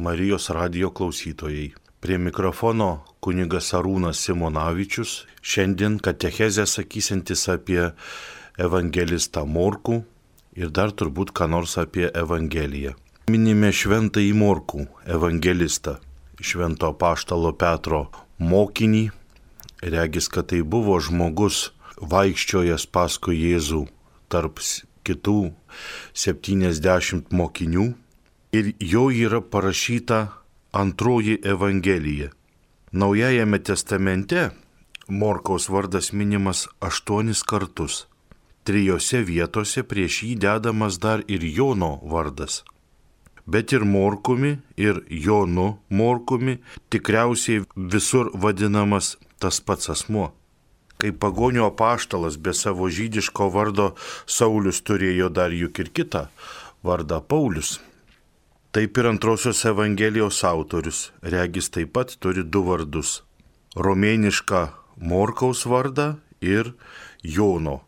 Marijos radio klausytojai. Prie mikrofono kunigas Arūnas Simonavičius. Šiandien katechezę sakysintis apie evangelistą Morkų ir dar turbūt ką nors apie Evangeliją. Minime šventąjį Morkų evangelistą, švento paštalo Petro mokinį. Regis, kad tai buvo žmogus vaikščiojęs paskui Jėzų tarp kitų 70 mokinių ir jo yra parašyta antroji Evangelija. Naujajame testamente Morkaus vardas minimas aštuonis kartus. Trijose vietose prieš jį dedamas dar ir Jono vardas. Bet ir Morkumi, ir Jonu Morkumi tikriausiai visur vadinamas tas pats asmuo kai pagonio apaštalas be savo žydiško vardo Saulis turėjo dar juk ir kitą vardą Paulius. Taip ir antrosios Evangelijos autorius, regis taip pat turi du vardus - romėnišką Morkaus vardą ir Jono.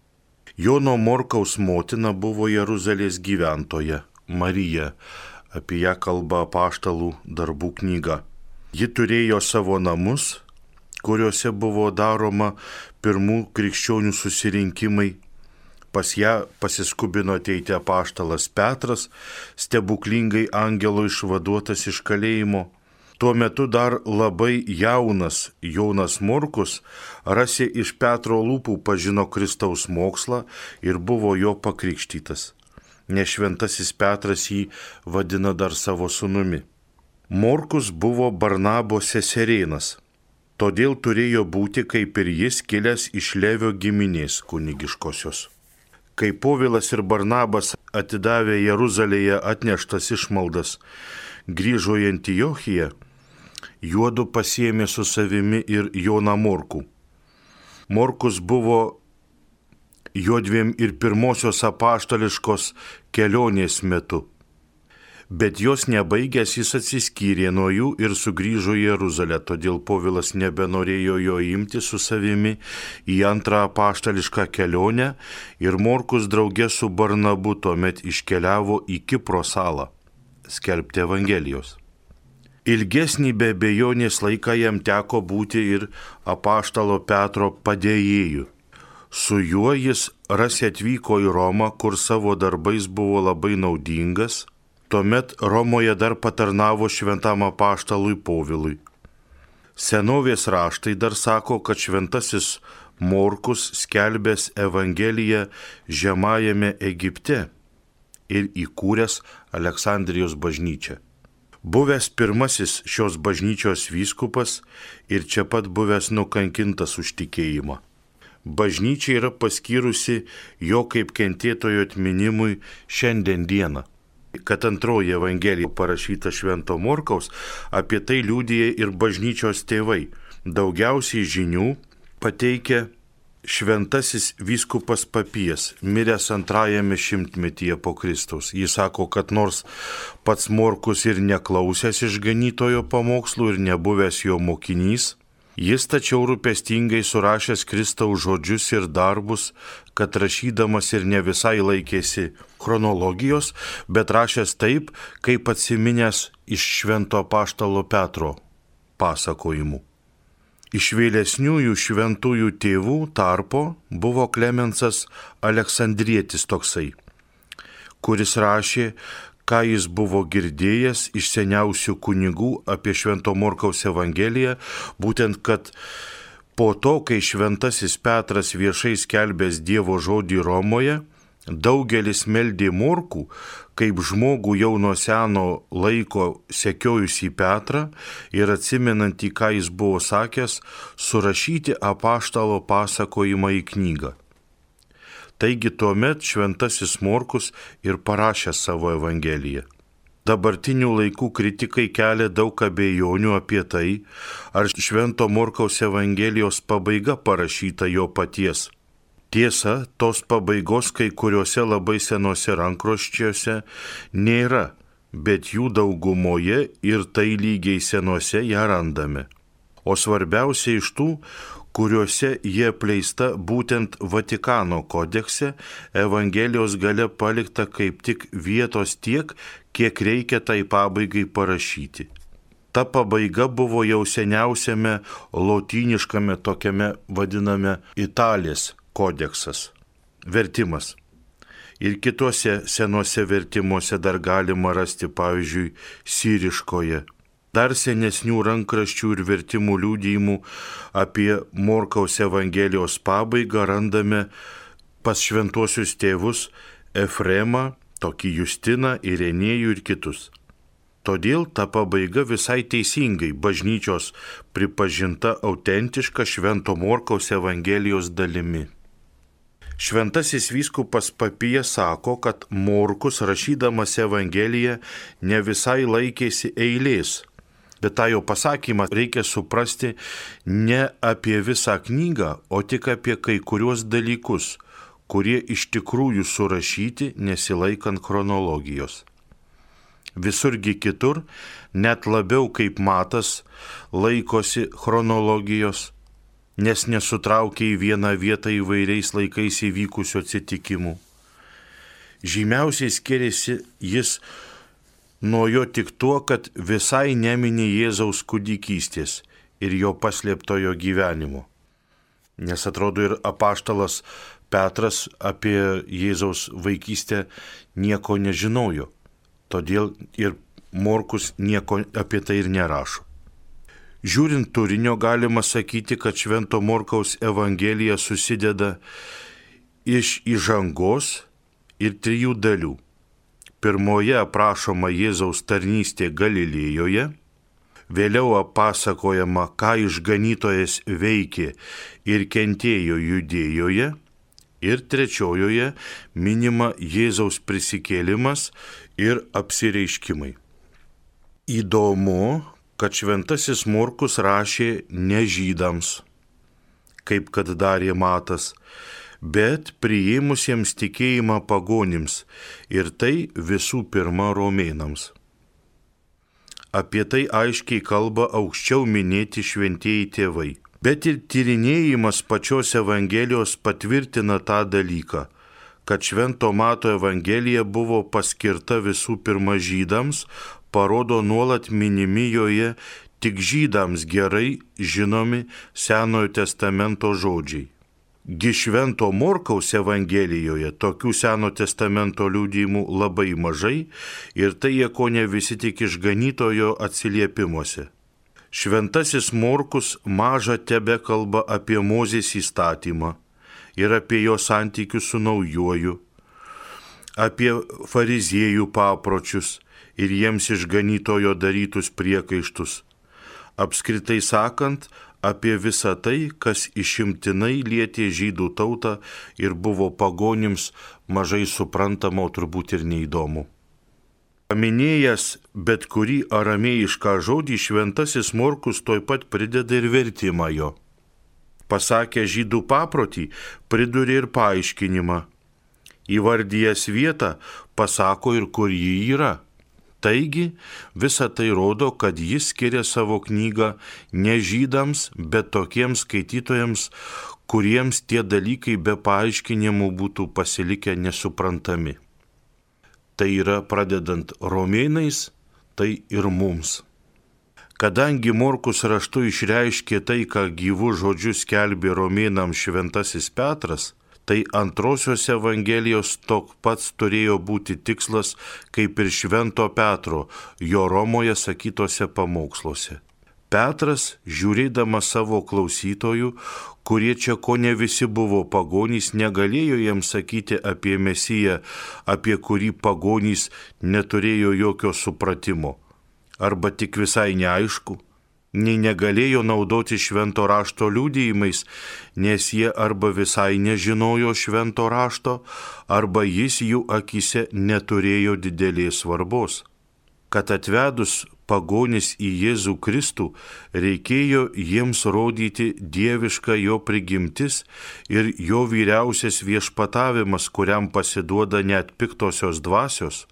Jono Morkaus motina buvo Jeruzalės gyventoja Marija, apie ją kalba apaštalų darbų knyga. Ji turėjo savo namus, kuriuose buvo daroma pirmų krikščionių susirinkimai. Pas ją pasiskubino ateiti apaštalas Petras, stebuklingai angelo išvaduotas iš kalėjimo. Tuo metu dar labai jaunas Jonas Morkus rasi iš Petro lūpų pažino Kristaus mokslą ir buvo jo pakrikštytas. Nešventasis Petras jį vadina dar savo sunumi. Morkus buvo Barnabo seserėnas, todėl turėjo būti kaip ir jis kilęs iš Levio giminės kunigiškosios. Kai Povilas ir Barnabas atidavė Jeruzalėje atneštas išmaldas, grįžo į Antijochiją, juodu pasiemė su savimi ir Joną Morkų. Morkus buvo juodviem ir pirmosios apaštališkos kelionės metu Bet jos nebaigęs jis atsiskyrė nuo jų ir sugrįžo į Jeruzalę, todėl Povilas nebenorėjo jo imti su savimi į antrą paštališką kelionę ir Morkus draugė su Barnabu tuomet iškeliavo į Kipro salą skelbti Evangelijos. Ilgesnį be bejonės laiką jam teko būti ir apaštalo Petro padėjėjų. Su juo jis rasi atvyko į Romą, kur savo darbais buvo labai naudingas Tuomet Romoje dar patarnavo šventam apaštalui Povilui. Senovės raštai dar sako, kad šventasis Morkus skelbęs Evangeliją žemajame Egipte ir įkūręs Aleksandrijos bažnyčią. Buvęs pirmasis šios bažnyčios vyskupas ir čia pat buvęs nukankintas už tikėjimą. Bažnyčia yra paskyrusi jo kaip kentėtojo atminimui šiandien dieną kad antroji Evangelija parašyta Švento Morkaus, apie tai liūdėja ir bažnyčios tėvai. Daugiausiai žinių pateikia šventasis vyskupas papijas, miręs antrajame šimtmetyje po Kristaus. Jis sako, kad nors pats Morkus ir neklausęs išganytojo pamokslų ir nebuvęs jo mokinys, Jis tačiau rūpestingai surašęs Kristaus žodžius ir darbus, kad rašydamas ir ne visai laikėsi chronologijos, bet rašęs taip, kaip atsiminęs iš švento paštalo Petro pasakojimų. Iš vėlesniųjų šventųjų tėvų tarpo buvo Klemensas Aleksandrietis toksai, kuris rašė, ką jis buvo girdėjęs iš seniausių kunigų apie Švento Morkaus Evangeliją, būtent kad po to, kai Šventasis Petras viešai skelbęs Dievo žodį Romoje, daugelis meldė Morkų, kaip žmogų jau nuo seno laiko sekiojusį Petrą ir atsimenant į ką jis buvo sakęs, surašyti apaštalo pasakojimą į knygą. Taigi tuomet šventasis Morkus ir parašė savo Evangeliją. Dabartinių laikų kritikai kelia daug abejonių apie tai, ar Švento Morkaus Evangelijos pabaiga parašyta jo paties. Tiesa, tos pabaigos kai kuriuose labai senuose rankroščiuose nėra, bet jų daugumoje ir tai lygiai senuose ją randame. O svarbiausia iš tų, kuriuose jie pleista būtent Vatikano kodekse, Evangelijos gale palikta kaip tik vietos tiek, kiek reikia tai pabaigai parašyti. Ta pabaiga buvo jau seniausiame lotyniškame tokiame vadiname Italės kodeksas. Vertimas. Ir kitose senuose vertimuose dar galima rasti, pavyzdžiui, syriškoje. Dar senesnių rankraščių ir vertimų liūdėjimų apie Morkaus Evangelijos pabaigą randame pas šventuosius tėvus Efremą, tokį Justiną, Irenėjų ir kitus. Todėl ta pabaiga visai teisingai bažnyčios pripažinta autentiška Švento Morkaus Evangelijos dalimi. Šventasis vyskupas papyje sako, kad Morkus rašydamas Evangeliją ne visai laikėsi eilės, bet tą jo pasakymą reikia suprasti ne apie visą knygą, o tik apie kai kuriuos dalykus, kurie iš tikrųjų surašyti nesilaikant chronologijos. Visurgi kitur, net labiau kaip matas, laikosi chronologijos, nes nesutraukia į vieną vietą įvairiais laikais įvykusių atsitikimų. Žymiausiai skiriasi jis nuo jo tik tuo, kad visai nemini Jėzaus kūdikystės ir jo paslėptojo gyvenimo. Nes atrodo ir apaštalas Petras apie Jėzaus vaikystę nieko nežinojo. Todėl ir Morkus nieko apie tai ir nerašo. Žiūrint turinio galima sakyti, kad Švento Morkaus Evangelija susideda iš įžangos ir trijų dalių. Pirmoje aprašoma Jėzaus tarnystė Galilėjoje, vėliau apasakojama, ką išganytojas veikė ir kentėjo judėjoje, ir trečiojoje minima Jėzaus prisikėlimas ir apsireiškimai. Įdomu, kad šventasis Morkus rašė ne žydams, kaip kad darė Matas, bet priėmusiems tikėjimą pagonims ir tai visų pirma romėnams. Apie tai aiškiai kalba aukščiau minėti šventieji tėvai. Bet ir tyrinėjimas pačios Evangelijos patvirtina tą dalyką, kad Švento Mato Evangelija buvo paskirta visų pirma žydams, parodo nuolat minimi joje tik žydams gerai žinomi Senojo testamento žodžiai. Gi Švento Morkaus Evangelijoje tokių Seno testamento liūdėjimų labai mažai ir tai jie ko ne visi tik išganytojo atsiliepimuose. Šventasis Morkus maža tebe kalba apie Mozės įstatymą ir apie jo santykius su naujoju, apie fariziejų papročius ir jiems išganytojo darytus priekaištus. Apskritai sakant, apie visą tai, kas išimtinai lietė žydų tautą ir buvo pagonims mažai suprantama, o turbūt ir neįdomu. Paminėjęs bet kurį aramėjišką žodį, šventasis Morkus toj pat prideda ir vertimą jo. Pasakė žydų paprotį, pridurė ir paaiškinimą. Įvardyjęs vietą, pasako ir kur ji yra. Taigi visa tai rodo, kad jis skiria savo knygą ne žydams, bet tokiems skaitytojams, kuriems tie dalykai be paaiškinimų būtų pasilikę nesuprantami tai yra pradedant romėnais, tai ir mums. Kadangi Morkus raštu išreiškė tai, ką gyvų žodžių skelbė romėnams šventasis Petras, tai antrosios Evangelijos tok pats turėjo būti tikslas kaip ir Švento Petro jo Romoje sakytose pamoksluose. Petras, žiūrėdamas savo klausytojų, kurie čia ko ne visi buvo pagonys, negalėjo jiems sakyti apie Mesiją, apie kurį pagonys neturėjo jokio supratimo, arba tik visai neaišku, nei negalėjo naudoti švento rašto liūdėjimais, nes jie arba visai nežinojo švento rašto, arba jis jų akise neturėjo didelės svarbos kad atvedus pagonis į Jėzų Kristų, reikėjo jiems rodyti dievišką jo prigimtis ir jo vyriausias viešpatavimas, kuriam pasiduoda net piktosios dvasios,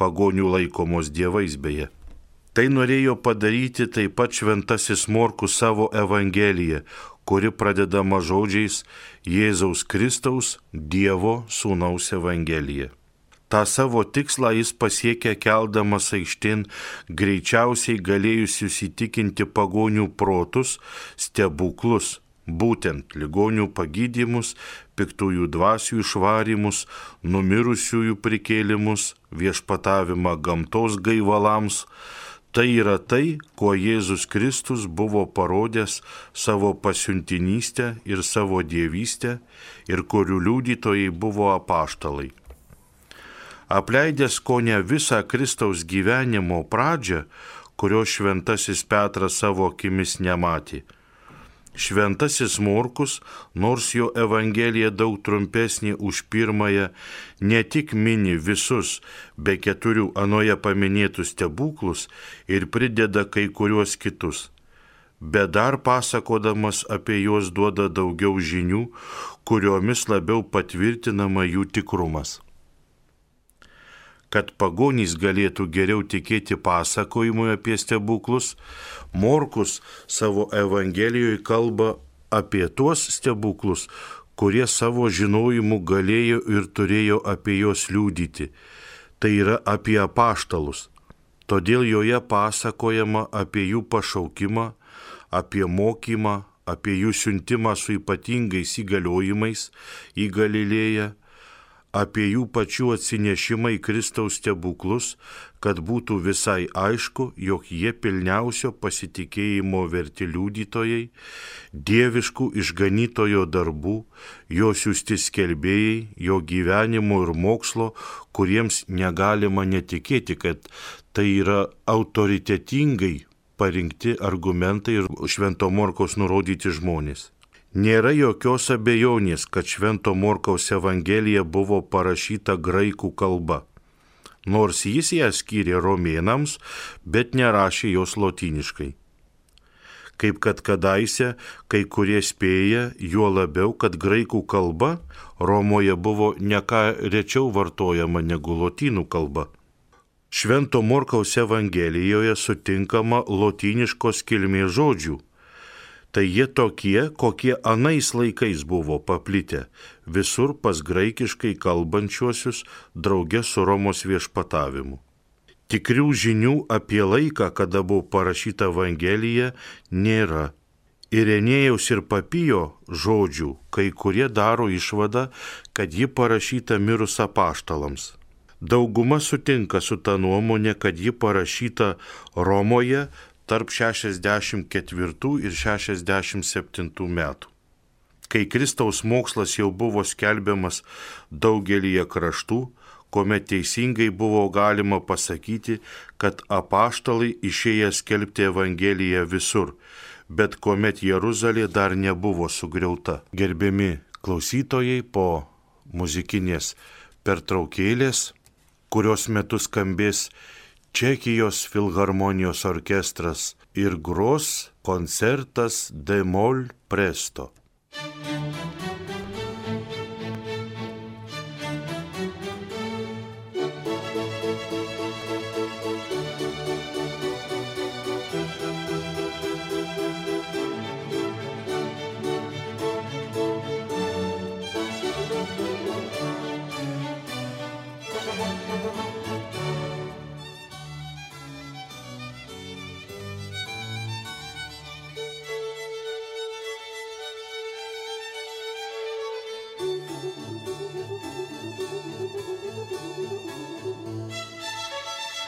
pagonių laikomos dievais beje. Tai norėjo padaryti taip pat šventasis Morkus savo Evangeliją, kuri pradedama žodžiais Jėzaus Kristaus Dievo Sūnaus Evangelija. tą savo tikslą jis pasiekė keldamas aikštin greičiausiai galėjusius įtikinti pagonių protus stebuklus, būtent ligonių pagydymus, piktųjų dvasių išvarymus, numirusiųjų prikėlimus, viešpatavimą gamtos gaivalams. Tai yra tai, kuo Jėzus Kristus buvo parodęs savo pasiuntinystę ir savo dievystę ir kurių liudytojai buvo apaštalai. Apleidęs ko ne visą Kristaus gyvenimo pradžią, kurio šventasis Petras savo akimis nematė Šventasis Morkus, nors jo Evangelija daug trumpesnė už pirmąją, ne tik mini visus be keturių anoje paminėtus stebuklus ir prideda kai kuriuos kitus, bet dar pasakodamas apie juos duoda daugiau žinių, kuriomis labiau patvirtinama jų tikrumas kad pagonys galėtų geriau tikėti pasakojimui apie stebuklus, Morkus savo Evangelijoje kalba apie tuos stebuklus, kurie savo žinojimu galėjo ir turėjo apie juos liūdyti. Tai yra apie apaštalus. Todėl joje pasakojama apie jų pašaukimą, apie mokymą, apie jų siuntimą su ypatingais įgaliojimais į Galilėją, apie jų pačių atsinešimą į Kristaus stebuklus, kad būtų visai aišku, jog jie pilniausio pasitikėjimo verti liudytojai, dieviškų išganytojo darbų, jo siūsti skelbėjai, jo gyvenimo ir mokslo, kuriems negalima netikėti, kad tai yra autoritetingai parinkti argumentai ir švento morkos nurodyti žmonės. Nėra jokios abejonės, kad Švento Morkaus Evangelija buvo parašyta graikų kalba, nors jis ją skyrė romėnams, bet nerašė jos lotyniškai. Kaip kad kadaise kai kurie spėja, juo labiau, kad graikų kalba Romoje buvo neką rečiau vartojama negu lotynų kalba. Švento Morkaus Evangelijoje sutinkama lotyniškos kilmės žodžių tai jie tokie, kokie anais laikais buvo paplitę visur pas graikiškai kalbančiuosius draugė su Romos viešpatavimu. Tikrių žinių apie laiką, kada buvo parašyta Evangelija, nėra. Irenėjaus ir papijo žodžių, kai kurie daro išvadą, kad ji parašyta mirus apaštalams. Dauguma sutinka su ta nuomonė, kad ji parašyta Romoje tarp 64 ir 67 metų. Kai Kristaus mokslas jau buvo skelbiamas daugelįje kraštų, kuomet teisingai buvo galima pasakyti, kad apaštalai išėję skelbti Evangeliją visur, bet kuomet Jeruzalė dar nebuvo sugriauta. Gerbiami klausytojai, po muzikinės pertraukėlės, kurios metu skambės Čekijos filharmonijos orkestras ir gros koncertas D mol presto.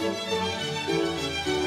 Música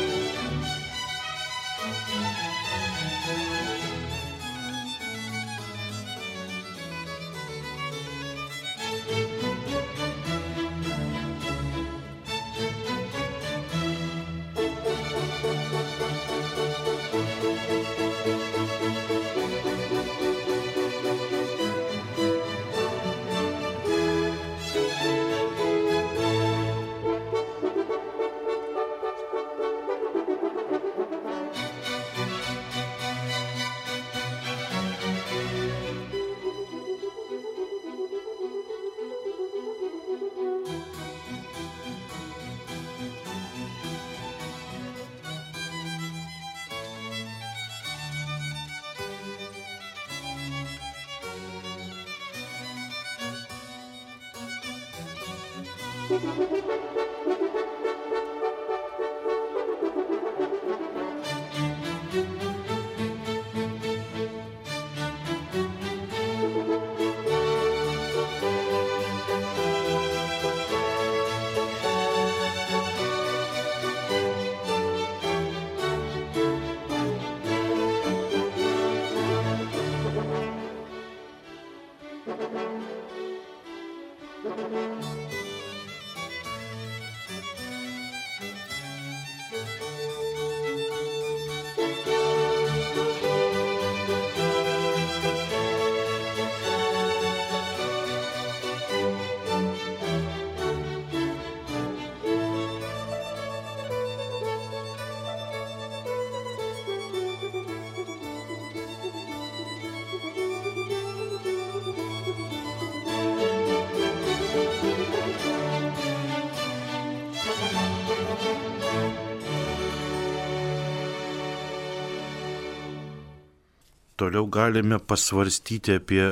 Toliau galime pasvarstyti apie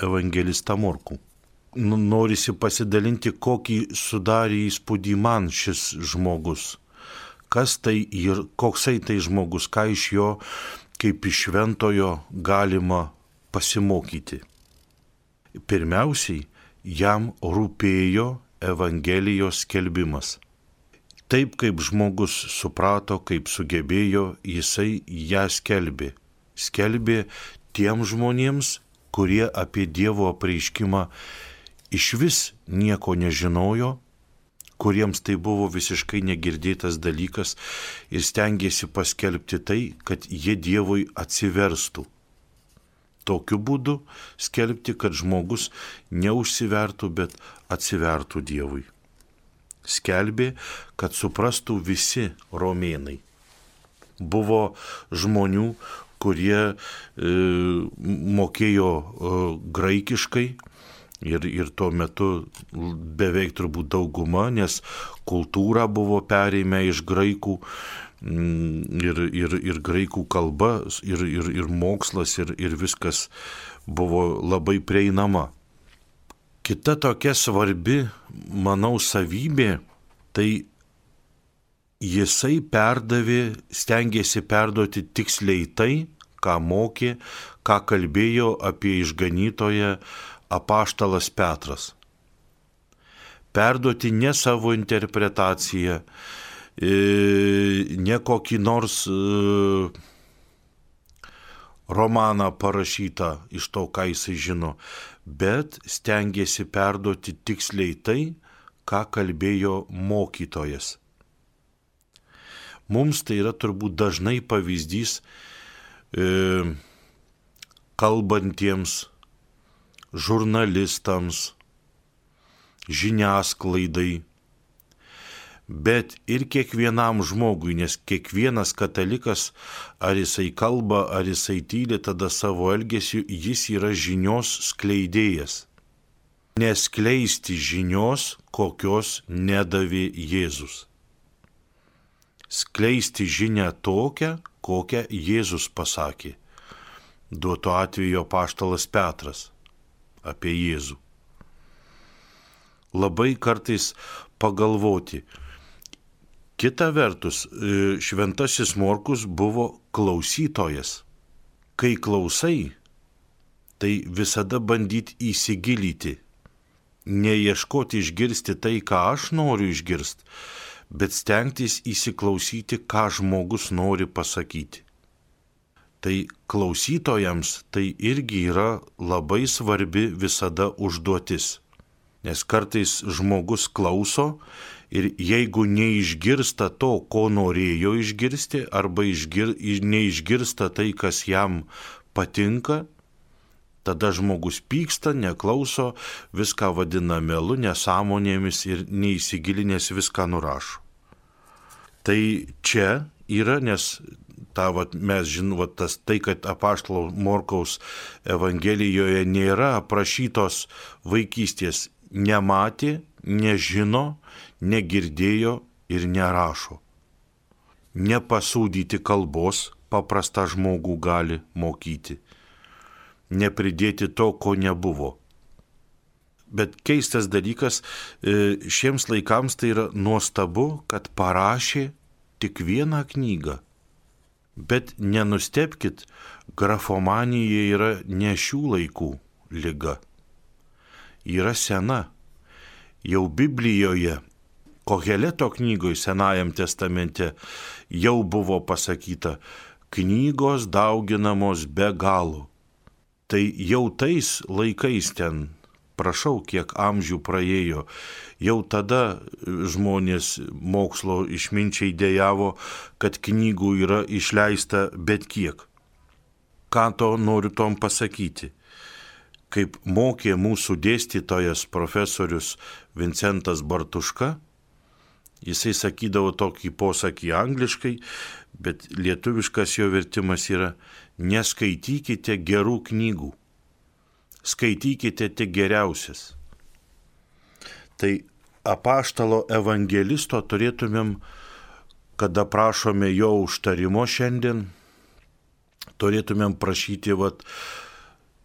evangelistą Morkų. Nu, norisi pasidalinti, kokį sudarė įspūdį man šis žmogus. Kas tai ir koksai tai žmogus, ką iš jo kaip iš šventojo galima pasimokyti. Pirmiausiai, jam rūpėjo Evangelijos skelbimas. Taip kaip žmogus suprato, kaip sugebėjo, jisai ją skelbė skelbė tiem žmonėms, kurie apie Dievo apreiškimą iš vis nieko nežinojo, kuriems tai buvo visiškai negirdėtas dalykas ir stengiasi paskelbti tai, kad jie Dievui atsiverstų. Tokiu būdu skelbti, kad žmogus neužsivertų, bet atsivertų Dievui. Skelbė, kad suprastų visi romėnai. Buvo žmonių, kurie e, mokėjo e, graikiškai ir, ir tuo metu beveik turbūt dauguma, nes kultūra buvo perėmę iš graikų mm, ir, ir, ir graikų kalba, ir, ir, ir mokslas, ir, ir viskas buvo labai prieinama. Kita tokia svarbi, manau, savybė tai jisai perdavė, stengiasi perduoti tiksliai tai, ką mokė, ką kalbėjo apie išganytoją apaštalas Petras. Perduoti ne savo interpretaciją, e, ne kokį nors e, romaną parašytą iš to, ką jisai žino, bet stengiasi perduoti tiksliai tai, ką kalbėjo mokytojas Mums tai yra turbūt dažnai pavyzdys e, kalbantiems žurnalistams, žiniasklaidai, bet ir kiekvienam žmogui, nes kiekvienas katalikas, ar jisai kalba, ar jisai tyli, tada savo elgesiu jis yra žinios skleidėjas. Neskleisti žinios, kokios nedavė Jėzus skleisti žinę tokią, kokią Jėzus pasakė. Duoto atveju paštalas Petras apie Jėzų. Labai kartais pagalvoti. Kita vertus, e, šventasis Morkus buvo klausytojas. Kai klausai, tai visada bandyti įsigilyti, neieškoti išgirsti tai, ką aš noriu išgirsti, bet stengtis įsiklausyti, ką žmogus nori pasakyti. Tai klausytojams tai irgi yra labai svarbi visada užduotis. Nes kartais žmogus klauso ir jeigu neišgirsta to, ko norėjo išgirsti, arba išgir, neišgirsta tai, kas jam patinka, tada žmogus pyksta, neklauso, viską vadina melu, nesąmonėmis ir neįsigilinęs viską nurašo. Tai čia yra, nes ta, vat, mes žinom, vat, tas, tai, kad apaštalo Morkaus Evangelijoje nėra aprašytos vaikystės, nematė, nežino, negirdėjo ir nerašo. Nepasūdyti kalbos paprastą žmogų gali mokyti nepridėti to, ko nebuvo. bet keistas dalykas, e, šiems laikams tai yra nuostabu, kad parašė tik vieną knygą. Bet nenustepkit, grafomanija yra ne šių laikų lyga. Yra sena. Jau Biblijoje, Koheleto knygoje Senajam testamente jau buvo pasakyta, knygos dauginamos be galo. Tai jau tais laikais ten prašau, kiek amžių praėjo. Jau tada žmonės mokslo išminčiai dėjavo, kad knygų yra išleista bet kiek. Ką to noriu tom pasakyti? Kaip mokė mūsų dėstytojas profesorius Vincentas Bartuška, jisai sakydavo tokį posakį angliškai, bet lietuviškas jo vertimas yra neskaitykite gerų knygų skaitykite tik geriausias. Tai apaštalo evangelisto turėtumėm, kada prašome jo užtarimo šiandien, turėtumėm prašyti vat,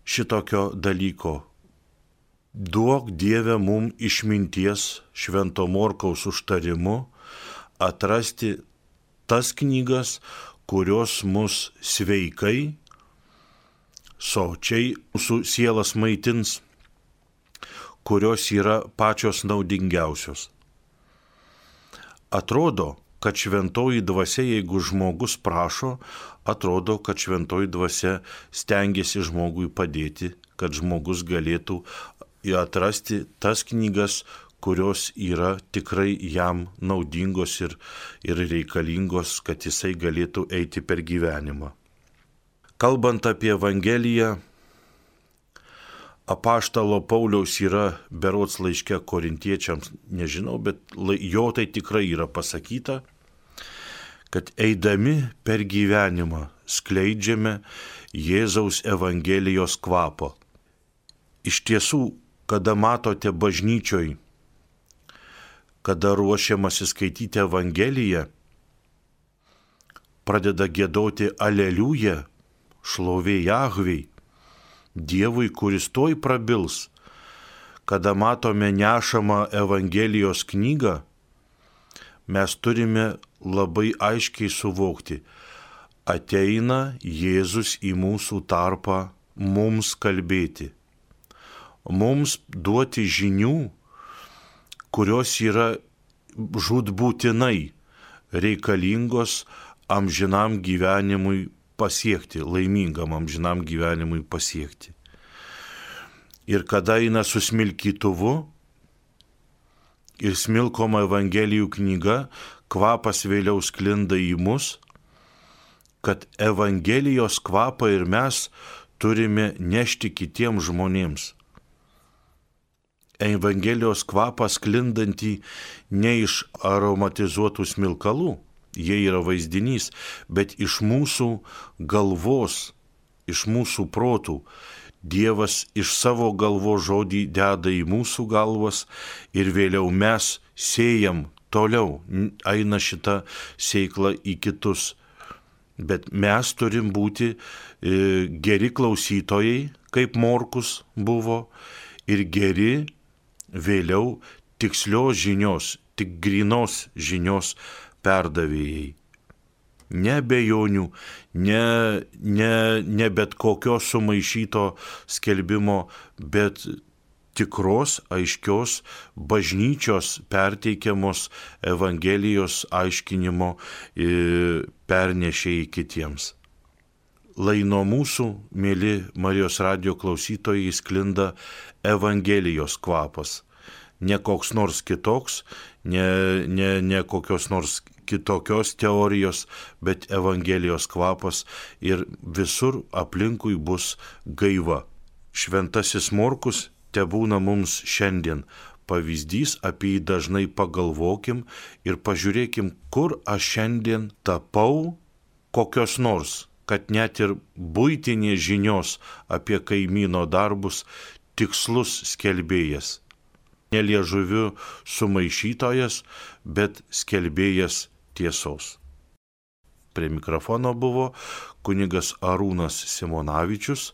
šitokio dalyko. Duok Dieve mum išminties švento morkaus užtarimu atrasti tas knygas, kurios mus sveikai sočiai mūsų sielas maitins, kurios yra pačios naudingiausios. Atrodo, kad šventoji dvasia, jeigu žmogus prašo, atrodo, kad šventoji dvasia stengiasi žmogui padėti, kad žmogus galėtų atrasti tas knygas, kurios yra tikrai jam naudingos ir, ir reikalingos, kad jisai galėtų eiti per gyvenimą. Kalbant apie Evangeliją, apaštalo Pauliaus yra berots laiške korintiečiams, nežinau, bet jo tai tikrai yra pasakyta, kad eidami per gyvenimą skleidžiame Jėzaus Evangelijos kvapą. Iš tiesų, kada matote bažnyčioj, kada ruošiamasi skaityti Evangeliją, pradeda gėdoti aleliuja, šlovė Jahviai, Dievui, kuris toj prabils, kada matome nešamą Evangelijos knygą, mes turime labai aiškiai suvokti, ateina Jėzus į mūsų tarpą mums kalbėti, mums duoti žinių, kurios yra žudbūtinai reikalingos amžinam gyvenimui pasiekti, laimingam amžinam gyvenimui pasiekti. Ir kada eina su smilkytuvu ir smilkoma Evangelijų knyga, kvapas vėliau sklinda į mus, kad Evangelijos kvapą ir mes turime nešti kitiems žmonėms. Evangelijos kvapą sklindantį ne iš aromatizuotų smilkalų, jie yra vaizdinys, bet iš mūsų galvos, iš mūsų protų. Dievas iš savo galvo žodį deda į mūsų galvas ir vėliau mes siejam toliau, eina šita seikla į kitus. Bet mes turim būti e, geri klausytojai, kaip Morkus buvo, ir geri vėliau tikslios žinios, tik grinos žinios perdavėjai. Ne bejonių, ne, ne, ne bet kokio sumaišyto skelbimo, bet tikros, aiškios bažnyčios perteikiamos Evangelijos aiškinimo pernešėjai kitiems. Lai nuo mūsų, mėly Marijos radio klausytojai, sklinda Evangelijos kvapas. Ne koks nors kitoks, ne, ne, ne kokios nors kitokios teorijos, bet Evangelijos kvapas ir visur aplinkui bus gaiva. Šventasis Morkus te būna mums šiandien pavyzdys, apie jį dažnai pagalvokim ir pažiūrėkim, kur aš šiandien tapau kokios nors, kad net ir būtinės žinios apie kaimyno darbus tikslus skelbėjas. Neliežuviu sumaišytojas, bet skelbėjas tiesos. Prie mikrofono buvo kunigas Arūnas Simonavičius